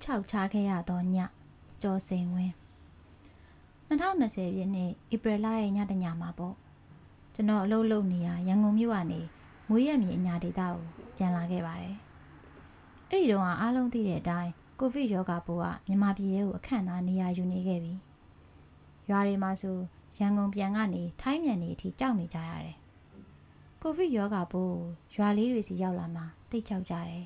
စိတ်ချောက်ချခဲ့ရသောညကျော်စင်ဝင်း2020ပြည့်နှစ်ဧပြီလရဲ့ညတညမှာပေါ့ကျွန်တော်အလုပ်လုပ်နေရရန်ကုန်မြို့ကနေမွေးရမြေအညာဒေသကိုပြန်လာခဲ့ပါတယ်အဲ့ဒီတော့အားလုံးသိတဲ့အတိုင်းကိုဗစ်ရောဂါပိုးကမြန်မာပြည်ထဲကိုအခန့်သားနေရာယူနေခဲ့ပြီရွာတွေမှာဆိုရန်ကုန်ပြန်ကနေထိုင်းမြန်နေအထိကြောက်နေကြရတယ်ကိုဗစ်ရောဂါပိုးရွာလေးတွေစီရောက်လာမှတိတ်ကြောက်ကြတယ်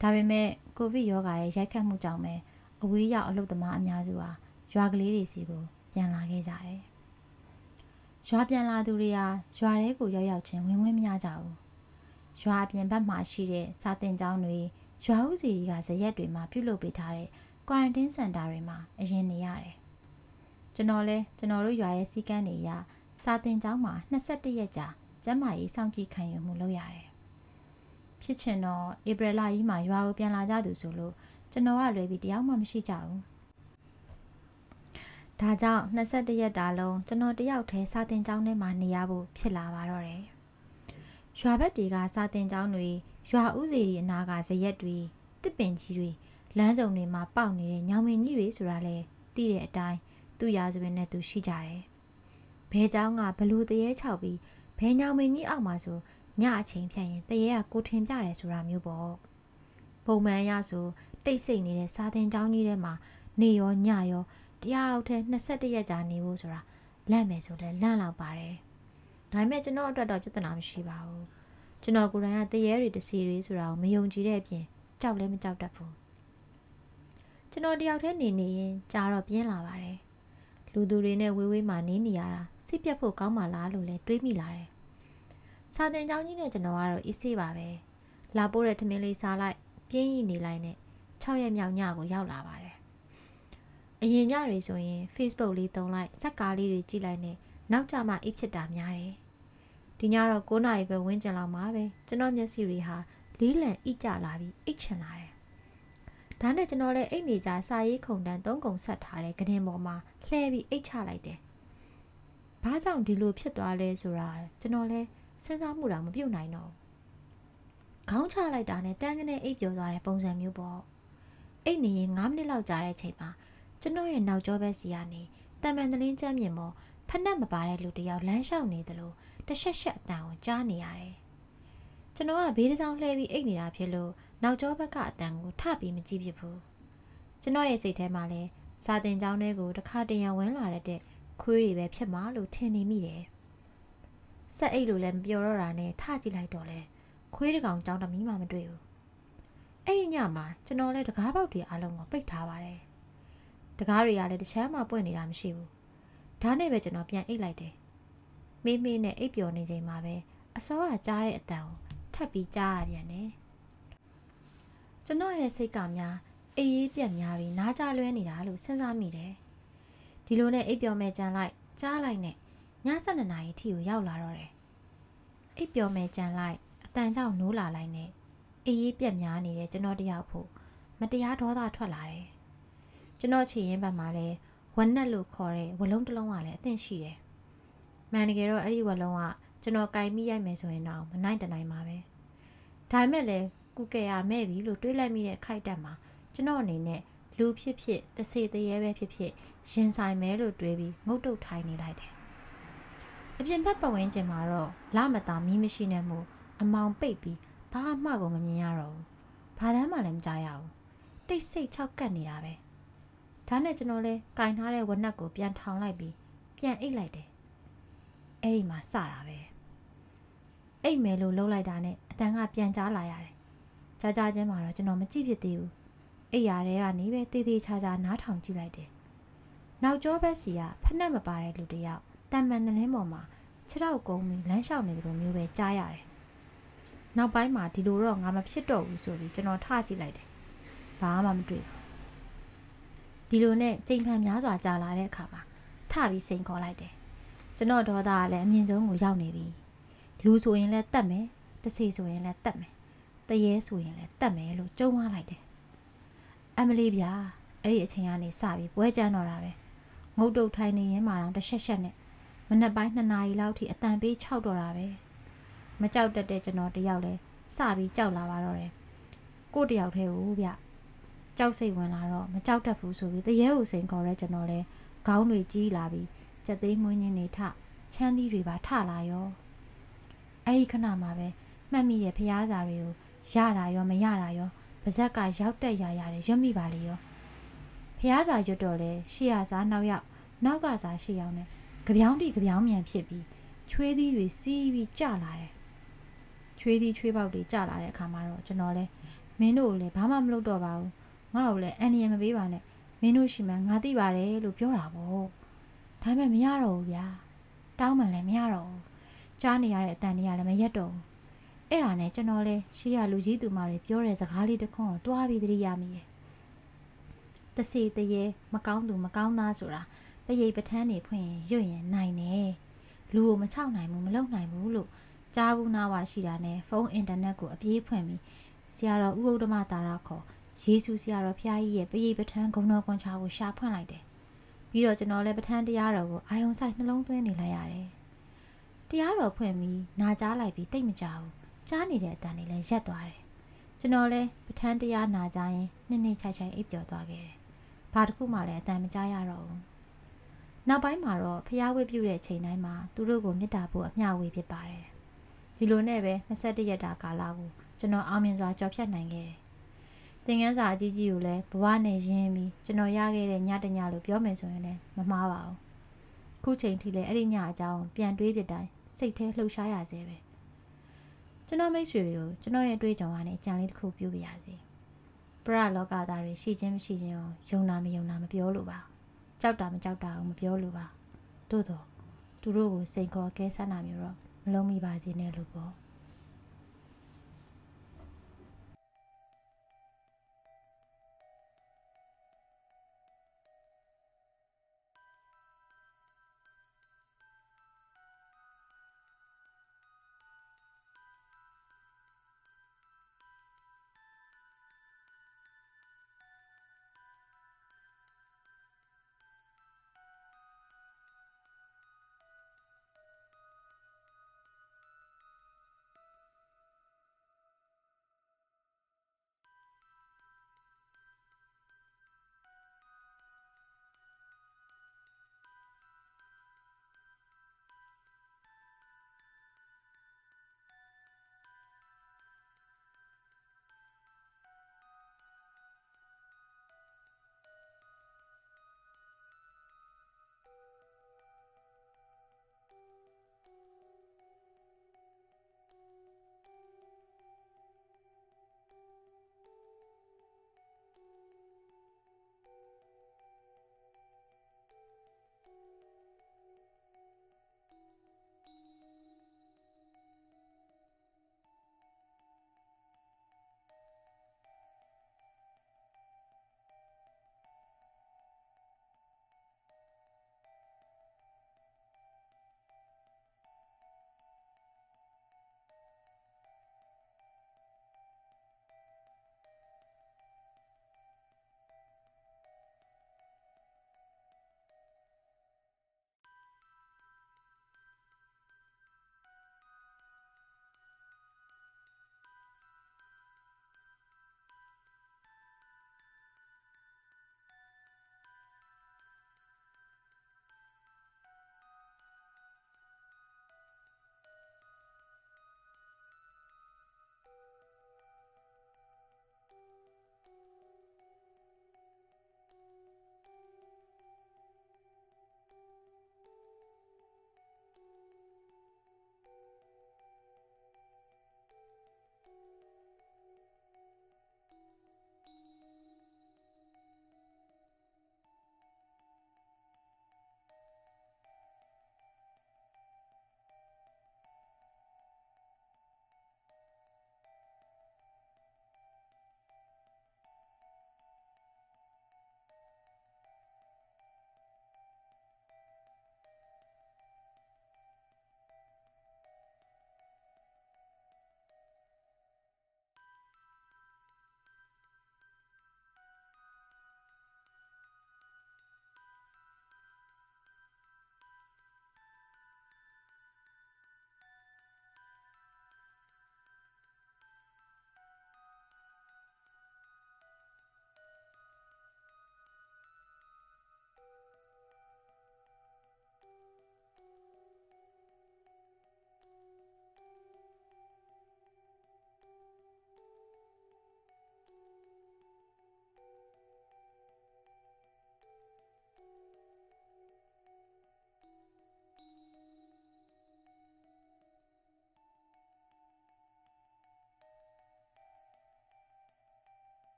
ဒါပေမဲ့ ကိုဗစ်ရောဂါရဲ့ရိုက်ခတ်မှုကြောင့်ပဲအဝေးရောက်အလုပ်သမားအများစုဟာရွာကလေးတွေစီကိုပြန်လာခဲ့ကြတယ်။ရွာပြန်လာသူတွေဟာရွာထဲကိုရောက်ရောက်ချင်းဝင်ဝင်မရကြဘူး။ရွာအပြင်ဘက်မှာရှိတဲ့စာတင်ကျောင်းတွေရွာဦးစီကဇရက်တွေမှာပြုလုပ်ပေးထားတဲ့ quarantine center တွေမှာအရင်နေရတယ်။ကျွန်တော်လဲကျွန်တော်တို့ရွာရဲ့စီကန်းတွေရစာတင်ကျောင်းမှာ21ရက်ကြာကျန်းမာရေးစောင့်ကြည့်ခံယူမှုလုပ်ရတယ်။ ဖြစ်ချင်တော့ဧပြီလကြီးမှာရွာကိုပြန်လာကြသူဆိုလို့ကျွန်တော်ကလွယ်ပြီးတယောက်မှမရှိကြဘူးဒါကြောင့်21ရက်တာလုံးကျွန်တော်တယောက်တည်းစာတင်ကျောင်းထဲမှာနေရဖို့ဖြစ်လာပါတော့တယ်ရွာဘက်တွေကစာတင်ကျောင်းတွေရွာဥစီတွေအနာကဇရက်တွေတစ်ပင်ကြီးတွေလမ်းစုံတွေမှာပေါက်နေတဲ့ညောင်မင်းကြီးတွေဆိုတာလဲသိတဲ့အတိုင်းသူ့ရာဇဝင်နဲ့သူရှိကြတယ်ဘဲเจ้าကဘလူတရေချောက်ပြီးဘဲညောင်မင်းကြီးအောက်မှာဆို ညအချိန်ဖြတ်ရင်တရေကကိုထင်ပြတယ်ဆိုတာမျိုးပေါ့ပုံမှန်အရဆိုတိတ်ဆိတ်နေတဲ့စာသင်ကျောင်းကြီးထဲမှာနေရောညရောတယောက်တည်း21ရက်ကြာနေဖို့ဆိုတာလန့်မယ်ဆိုလဲလန့်လောက်ပါတယ်ဒါပေမဲ့ကျွန်တော်အတွက်တော့ပြဿနာမရှိပါဘူးကျွန်တော်ကိုယ်တိုင်ကတရေတွေတစီတွေဆိုတာကိုမယုံကြည်တဲ့အပြင်ကြောက်လည်းမကြောက်တတ်ဘူးကျွန်တော်တယောက်တည်းနေနေရင်ကြာတော့ပြင်းလာပါတယ်လူသူတွေနဲ့ဝေးဝေးမှနေနေရတာစိတ်ပြတ်ဖို့ကောင်းပါလားလို့လည်းတွေးမိလာတယ် စာသင်ကျောင်းကြီးနဲ့ကျွန်တော်ကတော့အေးဆေးပါပဲလာပို့တဲ့ထမင်းလေးစားလိုက်ပြင်းရည်နေလိုက်နဲ့6ရက်မြောက်ညကိုရောက်လာပါတယ်။အရင်ညတွေဆိုရင် Facebook လေးတုံးလိုက်ဇက်ကားလေးတွေကြည့်လိုက်နဲ့နောက်ကြမှအိပ်ဖြစ်တာများတယ်။ဒီညတော့9နာရီပဲဝန်းကျင်လောက်မှာပဲကျွန်တော်မျက်စိတွေဟာလေးလံအိကြလာပြီးအိတ်ချင်လာတယ်။ဒါနဲ့ကျွန်တော်လည်းအိတ်နေကြစာရေးခုံတန်းသုံးကုံဆက်ထားတဲ့ကတင်ပေါ်မှာလှဲပြီးအိတ်ချလိုက်တယ်။ဘာကြောင့်ဒီလိုဖြစ်သွားလဲဆိုတာကျွန်တော်လည်း စဉ်းစားမှုတော့မပြုတ်နိုင်တော့ဘူး။ခေါင်းချလိုက်တာနဲ့တန်းကနေအိပ်ပျော်သွားတဲ့ပုံစံမျိုးပေါ့။အိတ်နေရင်9မိနစ်လောက်ကြာတဲ့အချိန်မှာကျွန်တော်ရဲ့နောက်ကျောဘက်စီကနေတမန်တလင်းချမ်းမြင်မောဖက်နှက်မပါတဲ့လူတယောက်လမ်းလျှောက်နေသလိုတရှက်ရှက်အတန်ကိုကြားနေရတယ်။ကျွန်တော်ကဘေးတစ်စောင်းလှည့်ပြီးအိတ်နေတာဖြစ်လို့နောက်ကျောဘက်ကအတန်ကိုထပြီးမကြည့်ဖြစ်ဘူး။ကျွန်တော်ရဲ့စိတ်ထဲမှာလည်းစာတင်ကျောင်းထဲကိုတခါတရံဝင်လာတဲ့ခွေးတွေပဲဖြစ်မှာလို့ထင်နေမိတယ်။ ဆက်အိတ်လိုလည်းမပြောတော့တာနဲ့ထကြည့်လိုက်တော့လဲခွေးတကောင်ကြောင်းတမီးမှမတွေ့ဘူးအဲ့ဒီညမှာကျွန်တော်လည်းတကားပေါက်တွေအားလုံးကိုပိတ်ထားပါတယ်တကားတွေကလည်းတခြားမှပွင့်နေတာမရှိဘူးဒါနဲ့ပဲကျွန်တော်ပြန်အိတ်လိုက်တယ်မေးမေးနဲ့အိပ်ပျော်နေချိန်မှာပဲအစောကကြားတဲ့အတန်ကိုထပ်ပြီးကြားရပြန်တယ်ကျွန်တော်ရဲ့စိတ်ကများအေးအေးပြက်များပြီးနားကြလွဲနေတာလို့စဉ်းစားမိတယ်ဒီလိုနဲ့အိပ်ပျော်မဲ့ကြံလိုက်ကြားလိုက်နဲ့ ည7နာရီထိကိုရောက်လာတော့တယ်အိပ်ပျော်မဲ့ကြံလိုက်အတန်ကြောင့်နိုးလာလိုက်နဲ့အေးရေးပြက်များနေတဲ့ကျွန်တော်တယောက်ဖို့မတရားဒေါသထွက်လာတယ်ကျွန်တော်ချီရင်ဘက်မှာလဲဝက်နက်လို့ခေါ်တဲ့ဝလုံးတစ်လုံးကလည်းအသင့်ရှိတယ်မှန်တကယ်တော့အဲ့ဒီဝလုံးကကျွန်တော်ကင်မိရိုက်မယ်ဆိုရင်တော့မနိုင်တနိုင်ပါပဲဒါပေမဲ့လည်းကုကဲရမဲ့ပြီလို့တွေးလိုက်မိတဲ့ခိုက်တက်မှာကျွန်တော်အနေနဲ့လူဖြစ်ဖြစ်တစေတရေပဲဖြစ်ဖြစ်ရင်ဆိုင်မဲလို့တွေးပြီးငုတ်တုတ်ထိုင်နေလိုက်တယ် အပြင်ဘက်ပဝင်းကျင်မှာတော့လမတာမီးမရှိနေမှုအမောင်ပိတ်ပြီးဘာမှကိုမမြင်ရတော့ဘူးဘာတမ်းမှလည်းမကြားရဘူးတိတ်ဆိတ်ချောက်ကပ်နေတာပဲဒါနဲ့ကျွန်တော်လဲကင်ထားတဲ့ဝက်နက်ကိုပြန်ထောင်လိုက်ပြီးပြန်အိတ်လိုက်တယ်အဲ့ဒီမှာစတာပဲအိတ်မယ်လို့လှုပ်လိုက်တာနဲ့အတန်ကပြန်ကြားလာရတယ်ကြားကြားချင်းမှာတော့ကျွန်တော်မကြည့်ဖြစ်သေးဘူးအိတ်ရတဲ့ကနေပဲတေးသေးချာချာနားထောင်ကြည့်လိုက်တယ်နောက်ကျောဘက်စီကဖက်နှက်မပါတဲ့လူတယောက် တံမှန်တဲ့လင်းပေါ်မှာခြေထောက်ကုန်းပြီးလမ်းလျှောက်နေတယ်လို့မျိုးပဲကြားရတယ်နောက်ပိုင်းမှာဒီလိုတော့ငါမဖြစ်တော့ဘူးဆိုပြီးကျွန်တော်ထကြည့်လိုက်တယ်ဘာမှမတွေ့ဘူးဒီလိုနဲ့ချိန်ဖန်များစွာကြာလာတဲ့အခါမှာထပြီးစိန်ခေါ်လိုက်တယ်ကျွန်တော်ဒေါသကလည်းအမြင့်ဆုံးကိုရောက်နေပြီလူဆိုရင်လည်းတတ်မယ်တစီဆိုရင်လည်းတတ်မယ်တရေဆိုရင်လည်းတတ်မယ်လို့ကြုံသွားလိုက်တယ်အမလီဗျာအဲ့ဒီအချိန်ကနေစပြီးပွဲကြမ်းတော့တာပဲငုတ်တုတ်ထိုင်နေရင်မှတော့တရှက်ရှက်နဲ့မ နက်ပိုင်း2နာရီလောက်ထိအတန်ပေး6တော့တာပဲမကြောက်တတ်တဲ့ကျွန်တော်တယောက်လဲစပြီးကြောက်လာပါတော့တယ်ကိုတယောက်တည်းကိုဗျကြောက်စိတ်ဝင်လာတော့မကြောက်တတ်ဘူးဆိုပြီးတရေကိုစိန်ခေါ်ရဲကျွန်တော်လဲခေါင်းတွေကြီးလာပြီးကြက်သိမ်းမွေးညင်းနေထချမ်းသီးတွေပါထလာရောအဲ့ဒီခဏမှာပဲမှတ်မိတဲ့ဖျားစာတွေကိုရတာရောမရတာရောပါဇက်ကရောက်တက်ရရတယ်ရွတ်မိပါလေရောဖျားစာရွတ်တော့လဲရှေ့ရစားနောက်ရောက်နောက်ကစားရှေ့ရောက်နဲ့ ကြပြောင်းတိကြပြောင်းမြန်ဖြစ်ပြီးချွေးသီးတွေစီးပြီးကျလာတယ်ချွေးသီးချွေးပေါက်တွေကျလာတဲ့အခါမှာတော့ကျွန်တော်လဲမင်းတို့ကိုလည်းဘာမှမလုပ်တော့ပါဘူးငါ့ကိုလည်းအန်ဒီရမပေးပါနဲ့မင်းတို့ရှိမှငါသိပါတယ်လို့ပြောတာပေါ့ဒါပေမဲ့မရတော့ဘူးဗျာတောင်းမှလည်းမရတော့ဘူးကြားနေရတဲ့အတန်တွေကလည်းမရက်တော့ဘူးအဲ့ဒါနဲ့ကျွန်တော်လဲရှေ့ရလူကြီးသူမတွေပြောတဲ့စကားလေးတစ်ခွန်းကိုတွားပြီးသတိရမိရဲ့တစီတရေမကောင်းသူမကောင်းသားဆိုတာ ပရိတ်ပထန်းနေဖွင့်ရင်ရွတ်ရင်နိုင်တယ်လူကိုမချောက်နိုင်ဘူးမလုံနိုင်ဘူးလို့ကြားဘူးနာဝါရှိတာနဲ့ဖုန်းအင်တာနက်ကိုအပြေးဖွင့်ပြီးဆရာတော်ဥပုဒ္ဓမတာရခေါ်ယေရှုဆရာတော်ဖျားကြီးရဲ့ပရိတ်ပထန်းဂုဏတော်ကွန်ချာကိုရှာဖွင့်လိုက်တယ်ပြီးတော့ကျွန်တော်လည်းပထန်းတရားတော်ကိုအာယုံဆိုင်နှလုံးသွင်းနေလိုက်ရတယ်တရားတော်ဖွင့်ပြီးနာကြားလိုက်ပြီးတိတ်မကြဘူးကြားနေတဲ့အတန်လေးလည်းရက်သွားတယ်ကျွန်တော်လည်းပထန်းတရားနာကြားရင်နှစ်နှစ်ချိုက်ချိုက်အိပ်ပျော်သွားခဲ့တယ်ဘာတစ်ခုမှလည်းအတန်မကြားရတော့ဘူး နောက်ပိုင်းမှာတော့ဖျားဝတ်ပြုတဲ့ချိန်တိုင်းမှာသူတို့ကိုမေတ္တာဖို့အမျှဝေဖြစ်ပါတယ်ဒီလိုနဲ့ပဲ21ရက်တာကာလကိုကျွန်တော်အောင်မြင်စွာကြော်ဖြတ်နိုင်ခဲ့တယ်သင်ခန်းစာအကြီးကြီးကိုလည်းဘဝနဲ့ရင်းပြီးကျွန်တော်ရခဲ့တဲ့ညတညလို့ပြောမယ်ဆိုရင်လည်းမမှားပါဘူးခုချိန်ထိလည်းအဲ့ဒီညအကြောင်းပြန်တွေးပြတိုင်းစိတ်ထဲလှုပ်ရှားရစေပဲကျွန်တော်မိတ်ဆွေတွေကိုကျွန်တော်ရဲ့တွေးကြုံကနေကြံလေးတစ်ခုပြုပြရစီပရလောကသားတွေရှိချင်းမရှိချင်းကိုယုံနာမယုံနာမပြောလို့ပါ ကြောက်တာမကြောက်တာကိုမပြောလို့ပါသို့တော့သူတို့ကိုစိန်ခေါ်ကဲဆန်းတာမျိုးတော့မလုံးမိပါစေနဲ့လို့ပေါ့